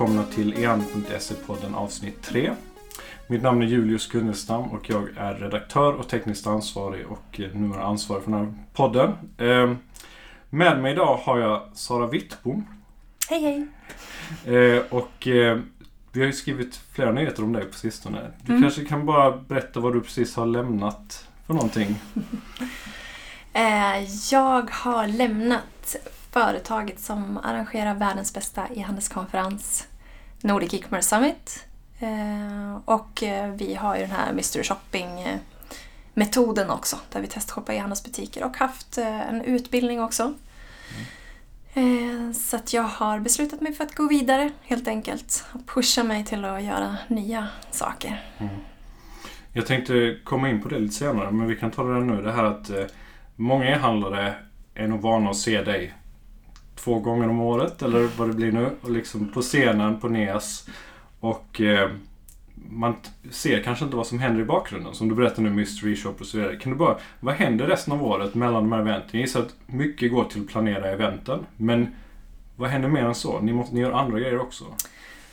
välkomna till ean.se-podden avsnitt 3. Mitt namn är Julius Gunnestam och jag är redaktör och tekniskt ansvarig och numera ansvarig för den här podden. Eh, med mig idag har jag Sara Wittbom. Hej hej! Eh, och eh, vi har ju skrivit flera nyheter om dig på sistone. Du Mm. kanske kan bara berätta vad du precis har lämnat för någonting? Eh, jag har lämnat företaget som arrangerar världens bästa e-handelskonferens, Nordic E-commerce Summit. Eh, och eh, vi har ju den här Mystery Shopping-metoden eh, också, där vi testshoppar e-handelsbutiker och haft en utbildning också. Mm. Så att jag har beslutat mig för att gå vidare helt enkelt. Och pusha mig till att göra nya saker. Mm. Jag tänkte komma in på det lite senare, men vi kan ta det nu. Det här att många e-handlare är nog vana att se dig två gånger om året, eller vad det blir nu, och liksom på scenen på NEAS. Och eh, man ser kanske inte vad som händer i bakgrunden, som du berättar nu, Mystery Shop och så vidare. Kan du bara, vad händer resten av året mellan de här eventen? Jag gissar att mycket går till att planera eventen, men vad händer mer än så? Ni, måste, ni gör andra grejer också.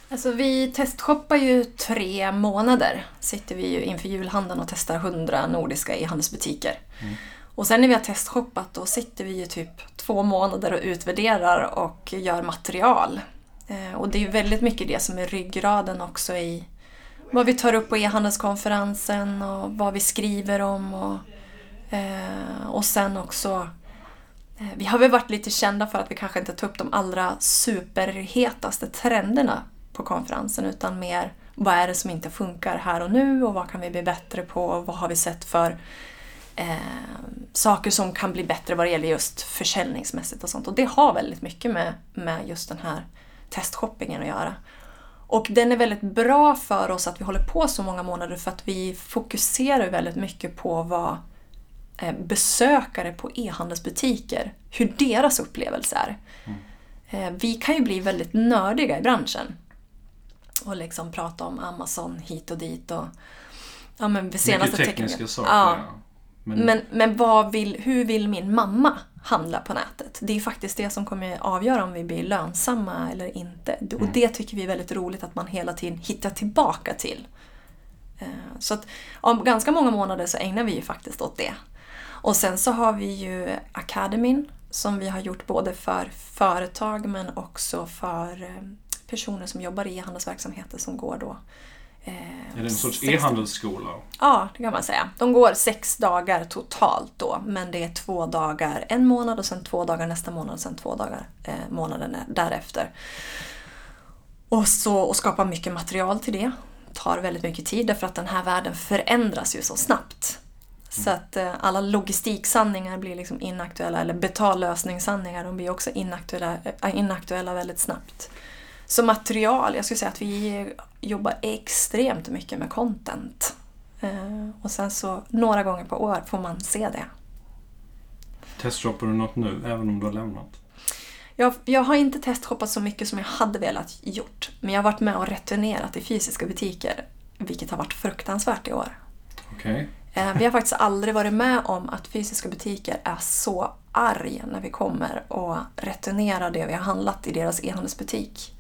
Alltså vi testshoppar ju tre månader. Sitter vi ju inför julhandeln och testar 100 nordiska e-handelsbutiker. Och sen när vi har testshoppat då sitter vi ju typ två månader och utvärderar och gör material. Eh, och det är ju väldigt mycket det som är ryggraden också i vad vi tar upp på e-handelskonferensen och vad vi skriver om. Och, eh, och sen också eh, vi har väl varit lite kända för att vi kanske inte tar upp de allra superhetaste trenderna på konferensen utan mer vad är det som inte funkar här och nu och vad kan vi bli bättre på och vad har vi sett för eh, saker som kan bli bättre vad det gäller just försäljningsmässigt och sånt. Och det har väldigt mycket med, med just den här testshoppingen att göra. Och den är väldigt bra för oss att vi håller på så många månader för att vi fokuserar väldigt mycket på vad eh, besökare på e-handelsbutiker, hur deras upplevelse är. Eh, Vi kan ju bli väldigt nördiga i branschen och liksom prata om Amazon hit och dit och ja, men senaste mycket tekniska saker. Ja. Men, men, men vill, hur vill min mamma handla på nätet? Det är faktiskt det som kommer avgöra om vi blir lönsamma eller inte. Och Mm. det tycker vi är väldigt roligt att man hela tiden hittar tillbaka till. Eh, Så att om ganska många månader så ägnar vi ju faktiskt åt det. Och sen så har vi ju Academin som vi har gjort både för företag men också för eh, personer som jobbar i e-handelsverksamheter som går då är det en sorts 16 e-handelsskola? Ja, det kan man säga. De går sex dagar totalt då, men det är två dagar en månad och sen två dagar nästa månad och sen två dagar eh, månaden därefter. Och, så, och skapa mycket material till det. tar väldigt mycket tid därför att den här världen förändras ju så snabbt. Så att eh, alla logistiksanningar blir liksom inaktuella, eller betallösningssanningar, de blir också inaktuella, äh, inaktuella väldigt snabbt. Så material, jag skulle säga att vi jobbar extremt mycket med content. Eh, och sen så några gånger på år får man se det. Testshoppar du något nu, även om du har lämnat? Jag, jag har inte testshoppat så mycket som jag hade velat gjort. Men jag har varit med och returnerat i fysiska butiker. Vilket har varit fruktansvärt i år. Okej. Eh, Vi har faktiskt aldrig varit med om att fysiska butiker är så arg när vi kommer och returnerar det vi har handlat i deras e-handelsbutik.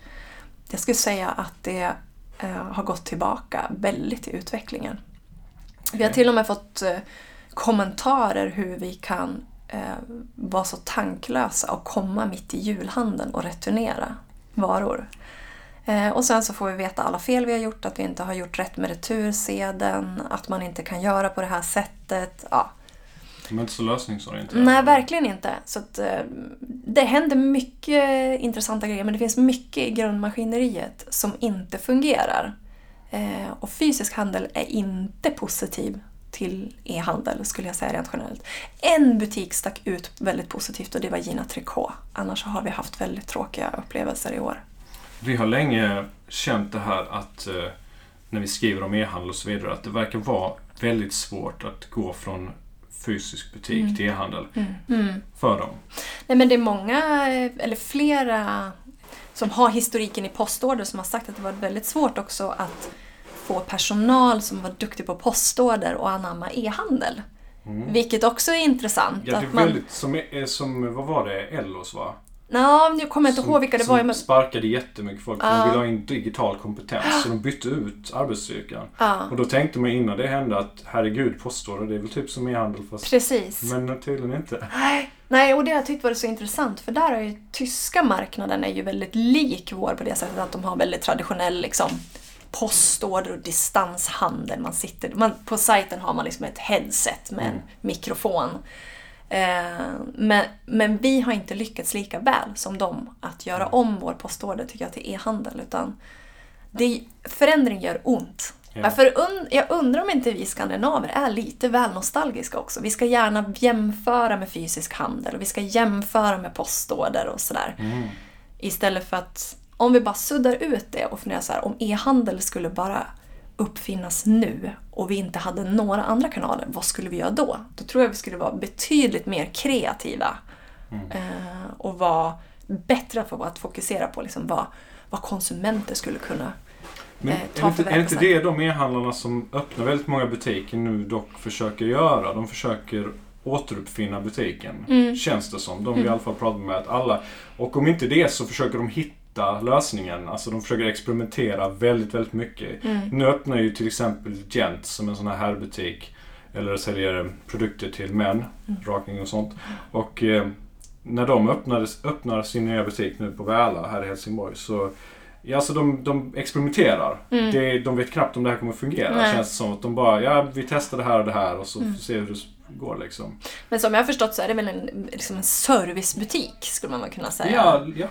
Jag skulle säga att det eh, har gått tillbaka väldigt i utvecklingen. Vi har till och med fått eh, kommentarer hur vi kan eh, vara så tanklösa och komma mitt i julhandeln och returnera varor. Och sen så får vi veta alla fel vi har gjort, att vi inte har gjort rätt med retursedeln, att man inte kan göra på det här sättet. Ja. De är inte så lösningsorienterade. Nej, verkligen inte. Så att, eh, det händer mycket intressanta grejer, men det finns mycket i grundmaskineriet som inte fungerar. Eh, Och fysisk handel är inte positiv till e-handel, skulle jag säga rent generellt. En butik stack ut väldigt positivt och det var Gina Tricot. Annars har vi haft väldigt tråkiga upplevelser i år. Vi har länge känt det här att eh, när vi skriver om e-handel och så vidare att det verkar vara väldigt svårt att gå från fysisk butik Mm. till e-handel Mm. för dem. Nej men det är många, eh, eller flera, som har historiken i postorder som har sagt att det var väldigt svårt också att få personal som var duktig på postorder och anamma e-handel. Mm. Vilket också är intressant. Ja, det är att man, väldigt som, som, vad var det, Ellos va? Nå, nu kommer jag inte som, ihåg vilka det som var. Men, sparkade jättemycket folk för Ja. de ville ha in digital kompetens. Så de bytte ut arbetsstyrkan. ja, Och då tänkte man innan det hände att herregud, postorder det är väl typ som e-handel fast... precis. Men tydligen inte. Nej, Nej, och det har jag tyckt varit så intressant för där är ju tyska marknaden är ju väldigt lik vår på det sättet att de har väldigt traditionell liksom, postorder och distanshandel. Man sitter, man, på sajten har man liksom ett headset med en mikrofon. Eh, men, men vi har inte lyckats lika väl som dem att göra om vår postorder tycker jag till e-handel. Utan det, förändring gör ont. Ja. För und, jag undrar om inte vi skandinaver är lite väl nostalgiska också. Vi ska gärna jämföra med fysisk handel och vi ska jämföra med postorder och sådär. Mm. Istället för att om vi bara suddar ut det och funderar så här, om e-handel skulle bara uppfinnas nu och vi inte hade några andra kanaler, vad skulle vi göra då? Då tror jag vi skulle vara betydligt mer kreativa eh, och vara bättre på att fokusera på liksom vad, vad konsumenter skulle kunna Men eh, är, ta inte, för är inte verksamhet. det de e-handlarna som öppnar väldigt många butiker nu dock försöker göra? De försöker återuppfinna butiken. Mm. Känns det som. De vill i alla fall prata med att alla... Och om inte det så försöker de hitta lösningen. Alltså de försöker experimentera väldigt, väldigt mycket. Mm. Nu öppnar ju till exempel Gent som en sån här herrbutik. Eller säljer produkter till män, Mm. rakning och sånt. Och eh, när de öppnades, öppnar sin nya butik nu på Väla här i Helsingborg så Ja, alltså de, de experimenterar. Mm. Det, de vet knappt om det här kommer fungera. Nej. Det känns som att de bara, ja vi testar det här och det här och så Mm. får vi se hur det går liksom. Men som jag har förstått så är det väl en, liksom en servicebutik skulle man väl kunna säga. Ja, ja.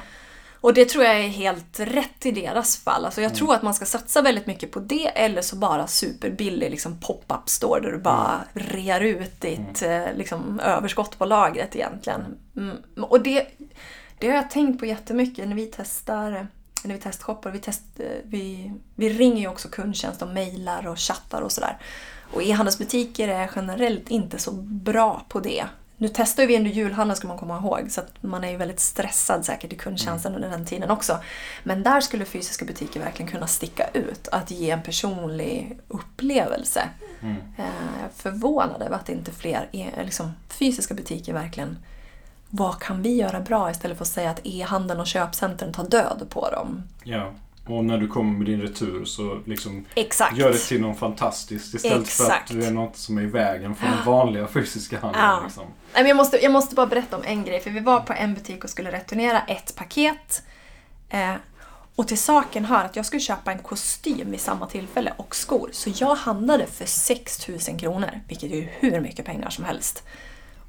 Och det tror jag är helt rätt i deras fall. Alltså jag Mm. tror att man ska satsa väldigt mycket på det eller så bara superbillig liksom pop-up store där du bara rear ut ditt eh, liksom, överskott på lagret egentligen. Mm. Och det, det har jag tänkt på jättemycket när vi testar när vi testshoppar. Vi, test, eh, vi, vi ringer ju också kundtjänst och mejlar och chattar och sådär. Och e-handelsbutiker är generellt inte så bra på det. Nu testar vi under julhandeln ska man komma ihåg, så att man är ju väldigt stressad säkert i kundtjänsten under den tiden också. Men där skulle fysiska butiker verkligen kunna sticka ut, att ge en personlig upplevelse. Mm. Eh, är förvånad över att inte fler e- liksom, fysiska butiker verkligen vad kan vi göra bra istället för att säga att e-handeln och köpcentren tar död på dem. ja. Och när du kommer med din retur så liksom Exakt. gör det till något fantastiskt istället för Exakt. att det är något som är i vägen för den vanliga fysiska handeln. Ja. Liksom. Nej, men jag, måste, jag måste bara berätta om en grej, för vi var på en butik och skulle returnera ett paket. Eh, och till saken hör att jag skulle köpa en kostym vid samma tillfälle och skor. Så jag handlade för 6000 kronor, vilket är hur mycket pengar som helst.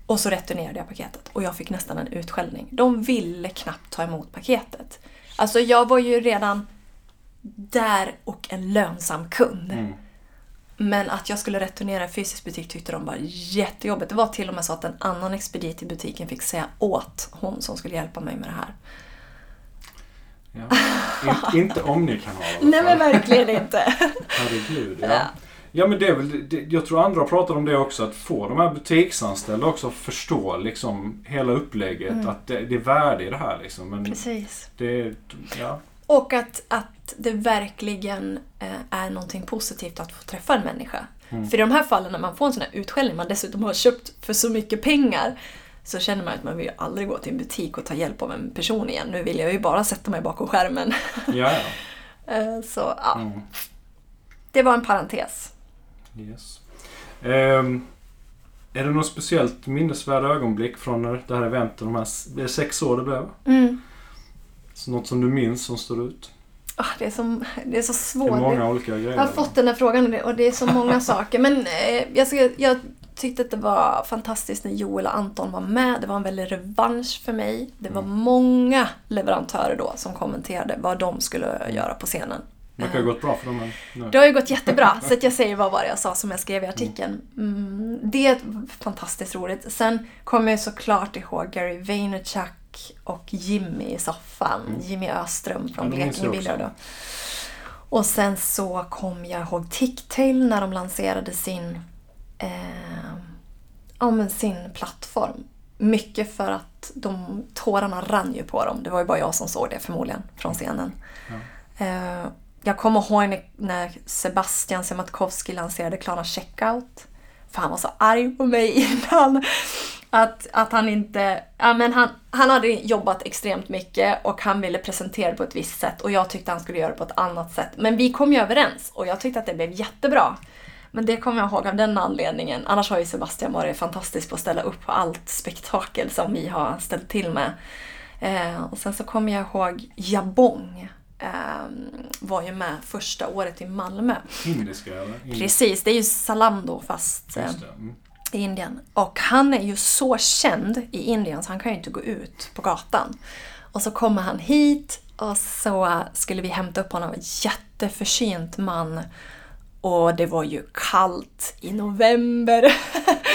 Och så returnerade jag paketet och jag fick nästan en utskällning. De ville knappt ta emot paketet. Alltså jag var ju redan där och en lönsam kund. Mm. Men att jag skulle returnera i fysisk butik tyckte de var jättejobbigt. Det var till och med så att en annan expedit i butiken fick säga åt hon som skulle hjälpa mig med det här. Ja. In, inte Omni-kanal Nej men verkligen inte. Herregud, ja. Ja. Ja men det är väl, det, jag tror andra pratar om det också, att få de här butiksanställda också att förstå liksom hela upplägget, Mm. att det, det är värde i det här liksom. Men Precis. det, ja. Och att, att det verkligen eh, är någonting positivt att få träffa en människa. Mm. För i de här fallen när man får en sån här utskällning, man dessutom har köpt för så mycket pengar, så känner man att man vill ju aldrig gå till en butik och ta hjälp av en person igen. Nu vill jag ju bara sätta mig bakom skärmen. Ja, ja. Eh, så ja, Mm. det var en parentes. Yes. Ehm, är det något speciellt minnesvärda ögonblick från det här eventet, de här, det är sex år det blev? Mm. Så något som du minns som står ut? Ah, det, är så, det är så Det svårt. är många olika grejer. Jag har fått den här frågan och det- det är så många saker. Men eh, jag, ska, jag tyckte att det var fantastiskt när Joel och Anton var med. Det var en väldig revansch för mig. Det var många leverantörer då som kommenterade vad de skulle göra på scenen. Det verkar ha gått bra för dem nu. Det har ju gått jättebra, så att jag säger vad var det jag sa som jag skrev i artikeln. Mm, det är fantastiskt roligt. Sen kommer jag såklart ihåg Gary Vaynerchuk och Jimmy i soffan. Jimmy Öström från Blekinge då. Och sen så kom jag ihåg Ticktail när de lanserade sin, eh, ja, men sin plattform. Mycket för att de, tårarna rann ju på dem. Det var ju bara jag som såg det förmodligen från scenen. Eh, jag kommer ihåg när, Sebastian Sematkowski lanserade Klarna Checkout. För han var så arg på mig innan. Att, att han inte... Ja, men han, han hade jobbat extremt mycket och han ville presentera på ett visst sätt och jag tyckte han skulle göra det på ett annat sätt. Men vi kom ju överens och jag tyckte att det blev jättebra. Men det kommer jag ihåg av den anledningen. Annars har ju Sebastian varit fantastisk på att ställa upp på allt spektakel som vi har ställt till med. Eh, och sen så kommer jag ihåg Jabong. Eh, var ju med första året i Malmö. Indiska eller? Precis, det är ju Salando fast eh. Mm i Indien. Och han är ju så känd i Indien så han kan ju inte gå ut på gatan. Och så kommer han hit och så skulle vi hämta upp honom. Jätteförsynt man. Och det var ju kallt i november.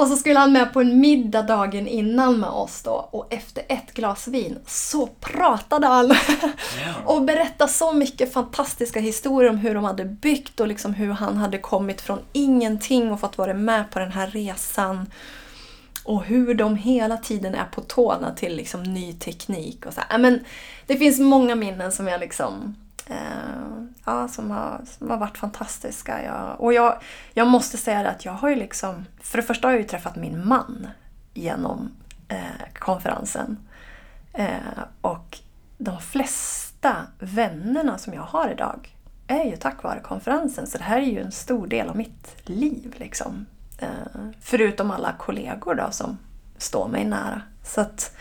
och så skulle han med på en middag dagen innan med oss då. Och efter ett glas vin så pratade han. Och berättade så mycket fantastiska historier om hur de hade byggt och liksom hur han hade kommit från ingenting och fått vara med på den här resan. Och hur de hela tiden är på tårna till liksom ny teknik. Och så här. Men det finns många minnen som jag liksom eh, ja, som, har, som har varit fantastiska. Jag, och jag, jag måste säga det att jag har ju liksom... För det första har jag ju träffat min man genom eh, konferensen. Eh, och de flesta vännerna som jag har idag är ju tack vare konferensen. Så det här är ju en stor del av mitt liv. Liksom. Eh, förutom alla kollegor då som står mig nära. Så att,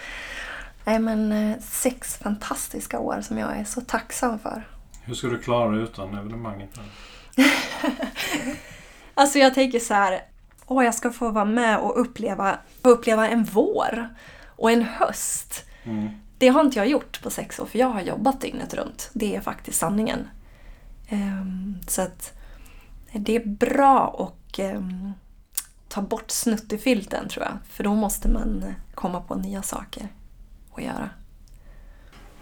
nej men eh, sex fantastiska år som jag är så tacksam för. Hur ska du klara dig utan evenemanget? Alltså jag tänker så här, åh jag ska få vara med och uppleva, få uppleva en vår och en höst. Mm. Det har inte jag gjort på sex år för jag har jobbat dygnet runt. Det är faktiskt sanningen. Ehm, så att det är bra att ehm, ta bort snuttefilten tror jag. För då måste man komma på nya saker att göra.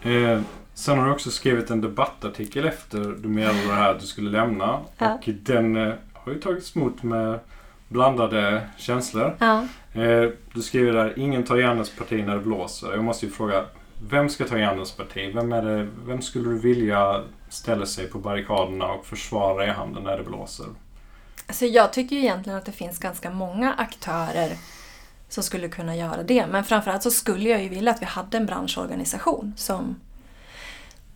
Eh, sen har du också skrivit en debattartikel efter du meddelade det här att du skulle lämna. Ja. Och den eh, har ju tagits emot med blandade känslor. Ja. Eh, du skriver där, ingen tar Jannes parti när det blåser. Jag måste ju fråga, vem ska ta Jannes parti? Vem, är det, vem skulle du vilja ställa sig på barrikaderna och försvara e-handeln när det blåser? Alltså jag tycker ju egentligen att det finns ganska många aktörer som skulle kunna göra det. Men framförallt så skulle jag ju vilja att vi hade en branschorganisation som,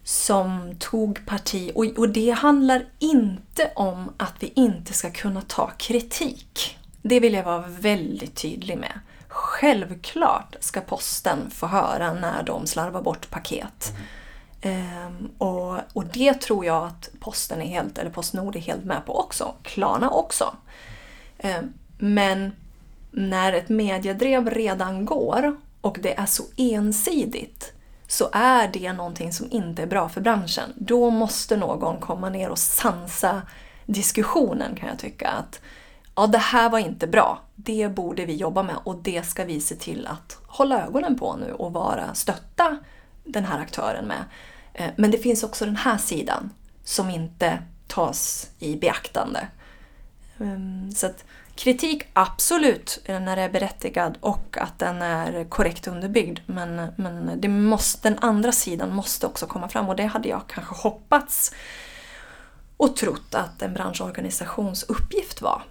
som tog parti. Och, och det handlar inte om att vi inte ska kunna ta kritik. Det vill jag vara väldigt tydlig med. Självklart ska posten få höra när de slarvar bort paket. Um, och, och det tror jag att Posten är helt, eller Postnord är helt med på också. Klarna också. Um, men när ett mediedrev redan går och det är så ensidigt så är det någonting som inte är bra för branschen. Då måste någon komma ner och sansa diskussionen kan jag tycka. att Ja, det här var inte bra. Det borde vi jobba med och det ska vi se till att hålla ögonen på nu och vara, stötta den här aktören med. Eh, men det finns också den här sidan som inte tas i beaktande. Ehm, så att kritik, absolut, när det är berättigad och att den är korrekt underbyggd. Men, men det måste, den andra sidan måste också komma fram och det hade jag kanske hoppats och trott att en branschorganisations uppgift var.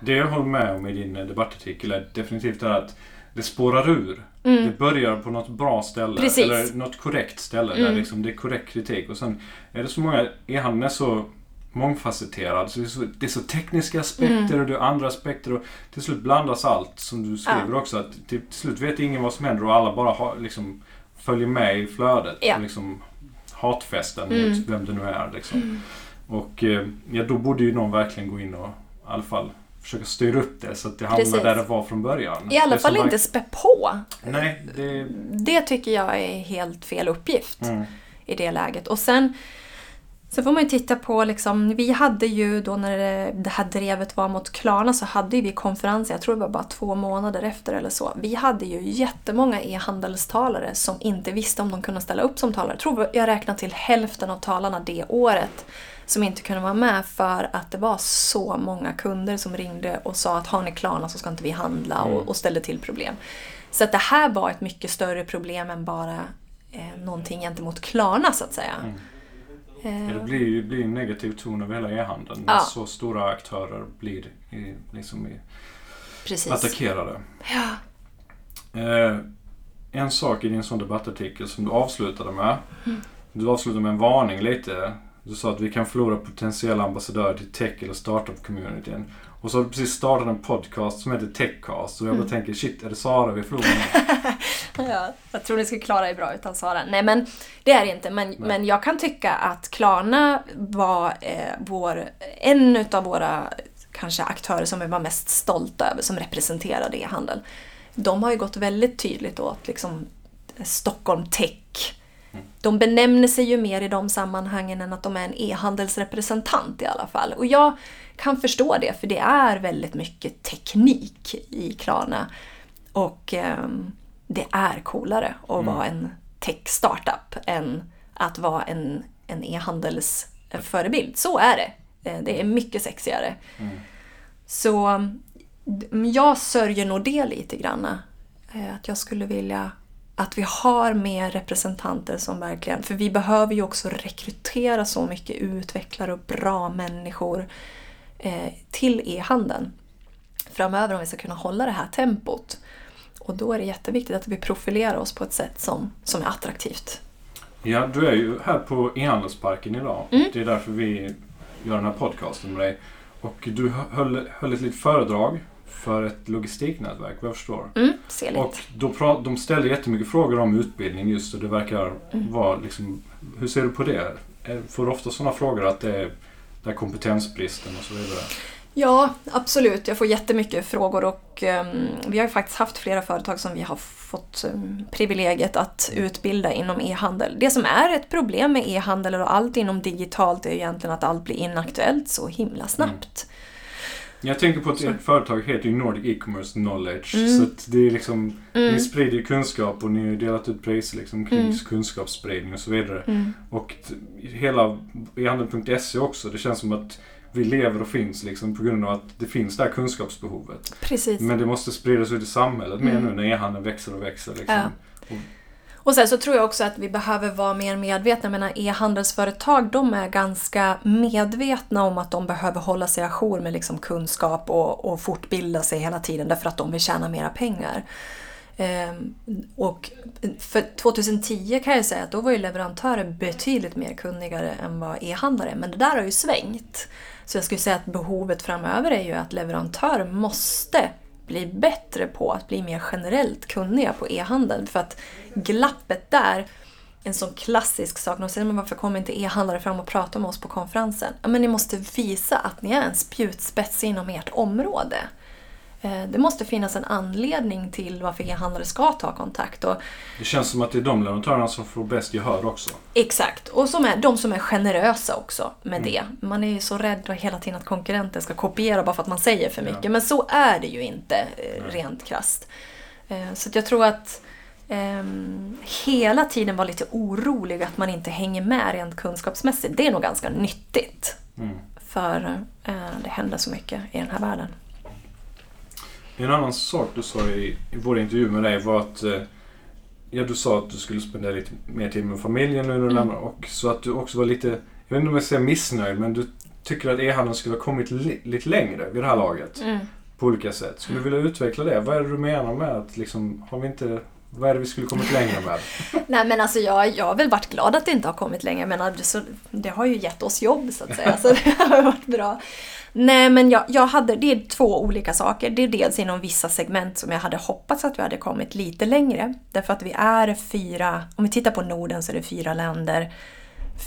Det jag håller med om i din eh, debattartikel är definitivt att det spårar ur. Mm. Det börjar på något bra ställe. Precis. Eller något korrekt ställe. Där Mm. liksom det är korrekt kritik. Och sen är det så många... E-handeln är så mångfacetterad. Så det, är så, det är så tekniska aspekter Mm. och det är andra aspekter. Och till slut blandas allt. Som du skriver också. Att till, till slut vet ingen vad som händer och alla bara har, liksom, följer med i flödet. Ja. Och liksom, hatfesten Mm. mot vem det nu är. Liksom. Och eh, ja, då borde ju någon verkligen gå in och i alla fall försöka styra upp det så att det hamnar Precis. där det var från början. I alla fall inte spä på. Nej, det... Det tycker jag är helt fel uppgift. Mm. i det läget. Och sen så får man ju titta på, liksom, vi hade ju då när det, här drevet var mot Klarna så hade vi konferenser, jag tror det var bara två månader efter eller så. Vi hade ju jättemånga e-handelstalare som inte visste om de kunde ställa upp som talare. Jag tror jag räknade till hälften av talarna det året som inte kunde vara med för att det var så många kunder som ringde och sa att har ni Klarna så ska inte vi handla och, och ställde till problem. Så att det här var ett mycket större problem än bara eh, någonting gentemot Klarna så att säga. Mm. Eh, Ja, det blir ju blir en negativ ton över hela e-handeln när Ja. så stora aktörer blir i, liksom i, Precis. attackera det. Ja. Eh, en sak i din sån debattartikel som du avslutade med. Mm. Du avslutade med en varning lite. Du sa att vi kan förlora potentiella ambassadörer till tech eller startup-communityn. Och så har du precis startat en podcast som heter Techcast. Och jag bara Mm. tänker, shit, är det Sara vi förlorar? Ja, jag tror ni ska klara er bra utan Sara. Nej men det är det inte. Men, men jag kan tycka att Klarna var eh, vår, en utav våra kanske aktörer som vi var mest stolta över som representerade e-handel. De har ju gått väldigt tydligt åt liksom Stockholm Tech. De benämner sig ju mer i de sammanhangen än att de är en e-handelsrepresentant i alla fall. Och jag kan förstå det för det är väldigt mycket teknik i Klarna. Och ehm, det är coolare att vara en tech-startup än att vara en, en e-handelsförebild. Så är det. Eh, Det är mycket sexigare. Så d- jag sörjer nog det lite grann. Eh, Att jag skulle vilja att vi har mer representanter som verkligen... För vi behöver ju också rekrytera så mycket utvecklare och bra människor eh, till e-handeln framöver om vi ska kunna hålla det här tempot. Och då är det jätteviktigt att vi profilerar oss på ett sätt som, som är attraktivt. Ja, du är ju här på e-handelsparken idag. Mm. Det är därför vi gör den här podcasten med dig. Och du höll, höll ett litet föredrag för ett logistiknätverk, vad jag förstår. Mm, Och då de ställde jättemycket frågor om utbildning just och det verkar Mm. vara liksom... Hur ser du på det? Får du ofta sådana frågor att det är, det är kompetensbristen och så vidare? Ja, absolut. Jag får jättemycket frågor och ehm, vi har ju faktiskt haft flera företag som vi har fått um, privilegiet att utbilda inom e-handel. Det som är ett problem med e-handel och allt inom digitalt är egentligen att allt blir inaktuellt så himla snabbt. Jag tänker på att ert företag heter ju Nordic E-commerce Knowledge. Mm. Så det är liksom... Mm. Ni sprider kunskap och ni har delat ut priser liksom kring Mm. kunskapsspridning och så vidare. Mm. Och hela e-handel.se också. Det känns som att vi lever och finns liksom på grund av att det finns det här kunskapsbehovet. Precis. Men det måste spridas ut i samhället mer Mm. nu när e-handeln växer och växer. Liksom. Ja. Och sen så tror jag också att vi behöver vara mer medvetna. Jag menar, e-handelsföretag de är ganska medvetna om att de behöver hålla sig ajour med liksom kunskap och, och fortbilda sig hela tiden därför att de vill tjäna mera pengar. Ehm, och för 2010 kan jag säga att då var ju leverantörer betydligt mer kunnigare än vad e-handlare Men det där har ju svängt. Så jag skulle säga att behovet framöver är ju att leverantörer måste bli bättre på att bli mer generellt kunniga på e-handel. För att glappet där, en sån klassisk sak, de säger men varför kommer inte e-handlare fram och pratar med oss på konferensen? Ja, men ni måste visa att ni är en spjutspets inom ert område. Eh, Det måste finnas en anledning till varför e-handlare ska ta kontakt. Och Det känns som att det är de leverantörerna som får bäst gehör också. Exakt, och som är, de som är generösa också med det. Man är ju så rädd hela tiden att konkurrenten ska kopiera bara för att man säger för mycket. Ja. Men så är det ju inte eh, rent krasst. Eh, Så jag tror att ehm, hela tiden vara lite orolig att man inte hänger med rent kunskapsmässigt. Det är nog ganska nyttigt. Mm. För eh, det händer så mycket i den här världen. En annan sak du sa i, i vår intervju med dig var att eh, Ja, du sa att du skulle spendera lite mer tid med familjen nu när du Mm. lämnar och så att du också var lite, jag vet inte om jag säger missnöjd, men du tycker att e-handeln skulle ha kommit li, lite längre vid det här laget. På olika sätt. Skulle du vilja utveckla det? Vad är det du menar med att liksom, har vi inte, vad är det vi skulle kommit längre med? Nej men alltså jag, jag har väl varit glad att det inte har kommit längre. Men det har ju gett oss jobb så att säga. Så det har varit bra. Nej men jag, jag hade, det är två olika saker. Det är dels inom vissa segment som jag hade hoppats att vi hade kommit lite längre. Därför att vi är fyra, om vi tittar på Norden så är det fyra länder.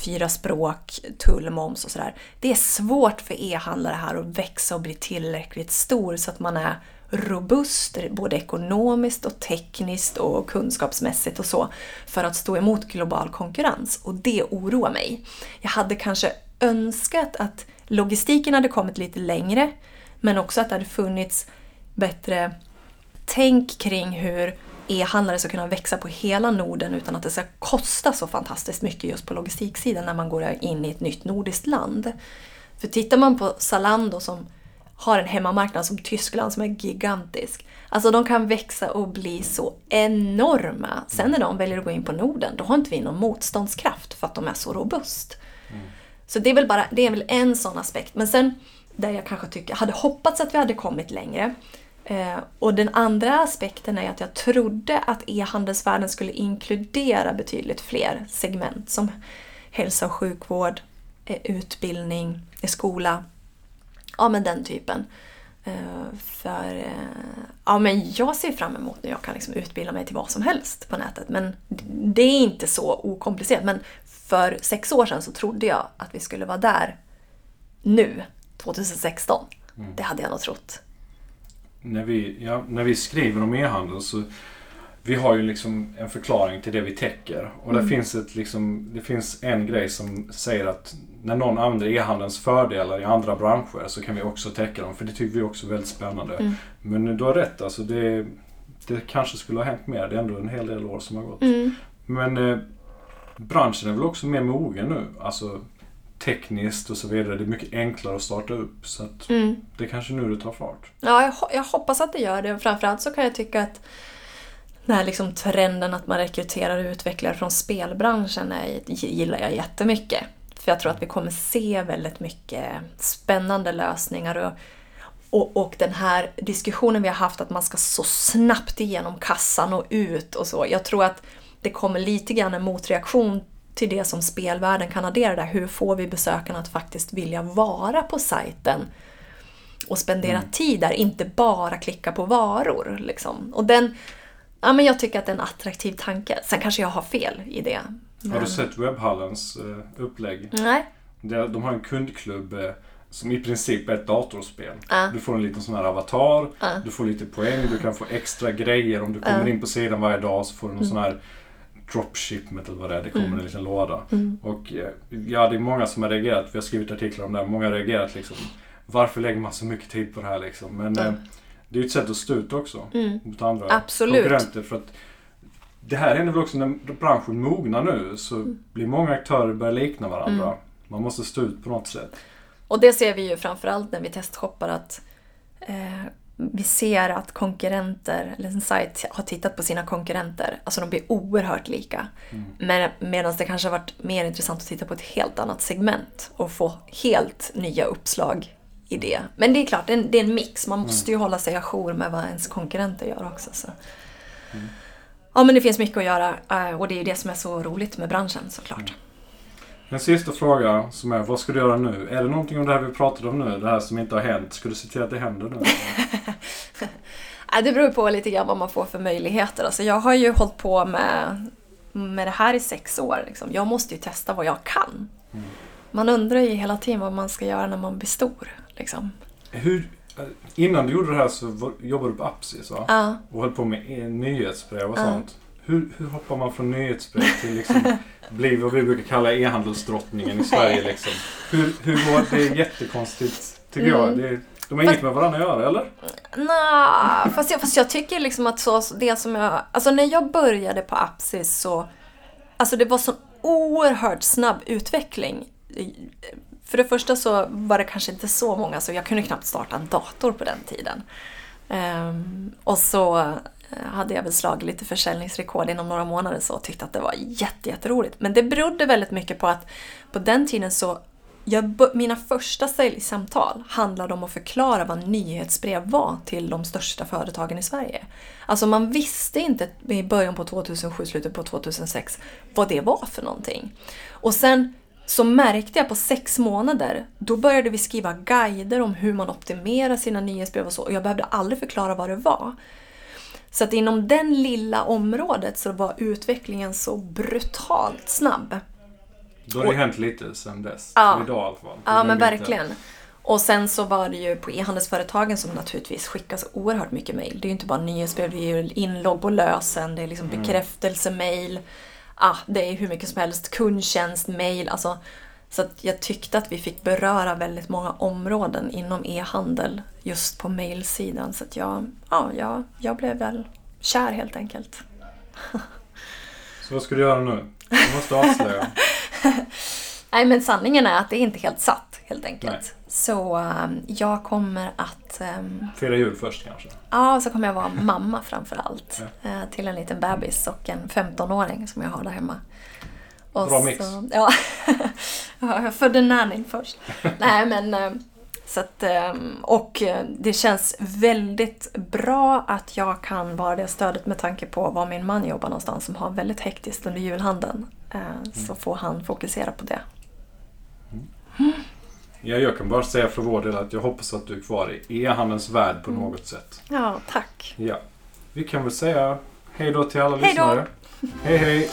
Fyra språk, tull, moms och sådär. Det är svårt för e-handlare här att växa och bli tillräckligt stor så att man är robust, både ekonomiskt och tekniskt och kunskapsmässigt och så, för att stå emot global konkurrens. Och det oroar mig. Jag hade kanske önskat att logistiken hade kommit lite längre, men också att det hade funnits bättre tänk kring hur e-handlare ska kunna växa på hela Norden utan att det ska kosta så fantastiskt mycket just på logistiksidan när man går in i ett nytt nordiskt land. För tittar man på Zalando som har en hemmamarknad som Tyskland som är gigantisk. Alltså de kan växa och bli så enorma. Sen när de väljer att gå in på Norden, då har inte vi någon motståndskraft för att de är så robust. Mm. Så det är väl bara, det är väl en sån aspekt. Men sen, där jag kanske tycker, hade hoppats att vi hade kommit längre. Eh, och den andra aspekten är att jag trodde att e-handelsvärlden skulle inkludera betydligt fler segment som hälsa och sjukvård, eh, utbildning, eh, skola. Ja, men den typen. Eh, för eh, ja, men jag ser fram emot när jag kan liksom utbilda mig till vad som helst på nätet. Men det är inte så okomplicerat. Men för sex år sedan så trodde jag att vi skulle vara där nu, 2016. Mm. Det hade jag nog trott. När vi, ja, när vi skriver om e-handel så vi har ju liksom en förklaring till det vi täcker. Och mm. finns ett liksom, det finns en grej som säger att när någon använder e-handelns fördelar i andra branscher så kan vi också täcka dem. För det tycker vi också är väldigt spännande. Mm. Men du har rätt, alltså det, det kanske skulle ha hänt mer. Det är ändå en hel del år som har gått. Mm. Men eh, branschen är väl också mer mogen nu. Alltså tekniskt och så vidare. Det är mycket enklare att starta upp. Så att mm. det är kanske nu det tar fart. Ja, jag, jag hoppas att det gör det. Framförallt så kan jag tycka att den här liksom trenden att man rekryterar utvecklare från spelbranschen är, gillar jag jättemycket. För jag tror att vi kommer se väldigt mycket spännande lösningar. Och, och, och, den här diskussionen vi har haft att man ska så snabbt igenom kassan och ut och så. Jag tror att det kommer lite grann en motreaktion till det som spelvärlden kan addera där. Hur får vi besökarna att faktiskt vilja vara på sajten och spendera mm. tid där, inte bara klicka på varor. Liksom. Och den, ja, men jag tycker att det är en attraktiv tanke. Sen kanske jag har fel i det. Men... Har du sett Webbhallens uh, upplägg? Nej. De har en kundklubb uh, som i princip är ett datorspel. Uh. Du får en liten sån här avatar, du får lite poäng, du kan få extra grejer. Om du kommer in på sidan varje dag så får du någon mm. sån här dropshipment eller vad det är. Det kommer mm. en liten låda. Mm. Och eh, ja, det är många som har reagerat. Vi har skrivit artiklar om det. Många har reagerat liksom. Varför lägger man så mycket tid på det här liksom? Men mm. det är ju ett sätt att stå ut också. Mm. Mot andra Absolut. konkurrenter. För att det här händer väl också när branschen mognar nu så mm. blir många aktörer börjar likna varandra. Mm. Man måste stå ut på något sätt. Och det ser vi ju framförallt när vi testshoppar att eh, vi ser att konkurrenter, eller en sajt har tittat på sina konkurrenter. Alltså de blir oerhört lika. Mm. Men, Medan det kanske har varit mer intressant att titta på ett helt annat segment och få helt nya uppslag i det. Men det är klart, det är en, det är en mix. Man måste ju mm. hålla sig ajour med vad ens konkurrenter gör också. Så. Mm. Ja men det finns mycket att göra eh, och det är ju det som är så roligt med branschen såklart. Mm. En sista fråga som är, vad ska du göra nu? Är det någonting om det här vi pratade om nu, det här som inte har hänt? Ska du se till att det händer nu? det beror på lite grann vad man får för möjligheter. Alltså jag har ju hållit på med, med det här i sex år. Liksom. Jag måste ju testa vad jag kan. Mm. Man undrar ju hela tiden vad man ska göra när man blir stor. Liksom. Hur, innan du gjorde det här så jobbade du på Apsis va? Ja. Och höll på med nyhetsbrev och ja. Hur, hur hoppar man från nyhetsbrev till liksom bli vad vi brukar kalla e-handelsdrottningen i Sverige liksom? Hur, hur går det? är jättekonstigt tycker mm. jag. Det, de har inget med varandra att göra eller? Nej, fast jag, fast jag tycker liksom att så, det som jag... Alltså när jag började på Apsis så... Alltså det var så oerhört snabb utveckling. För det första så var det kanske inte så många, så jag kunde knappt starta en dator på den tiden. Um, och så Eh, hade jag väl slagit lite försäljningsrekord inom några månader så och tyckte att det var jätteroligt. Men det berodde väldigt mycket på att på den tiden så jag, mina första säljsamtal handlade om att förklara vad nyhetsbrev var till de största företagen i Sverige. Alltså man visste inte i början på 2007, slutet på 2006 vad det var för någonting. Och sen så märkte jag på sex månader, då började vi skriva guider om hur man optimerar sina nyhetsbrev och så. Och jag behövde aldrig förklara vad det var. Så att inom den lilla området så var utvecklingen så brutalt snabb. Då har det och, hänt lite sen dess. Ja, idag i alla fall. Ja, men verkligen. Och sen så var det ju på e-handelsföretagen som naturligtvis skickas oerhört mycket mail. Det är ju inte bara nyhetsbrev, det är ju inlogg på lösen, det är liksom mm. bekräftelsemail. Ah, det är hur mycket som helst, kundtjänst, mail. Alltså, så jag tyckte att vi fick beröra väldigt många områden inom e-handel just på mailsidan. Så att jag, ja, jag, jag blev väl kär helt enkelt. Så vad ska du göra nu? Du måste avslöja. Nej men sanningen är att det är inte helt satt helt enkelt. Nej. Så um, jag kommer att... Um, Fira jul först kanske? Ja, så kommer jag vara mamma framför allt. Ja. Uh, till en liten bebis och en 15-åring som jag har där hemma. Och Bra mix. Så, ja, jag födde nannyn först. Nej men, uh, Så att, ehm, och eh, det känns väldigt bra att jag kan vara det stödet med tanke på var min man jobbar någonstans som har väldigt hektiskt under julhandeln. Eh, Så får han fokusera på det. Ja, jag kan bara säga för vår del att jag hoppas att du är kvar i e-handelns värld på något sätt. Ja, tack. Ja. Vi kan väl säga hej då till alla Hej då. lyssnare. Hej hej!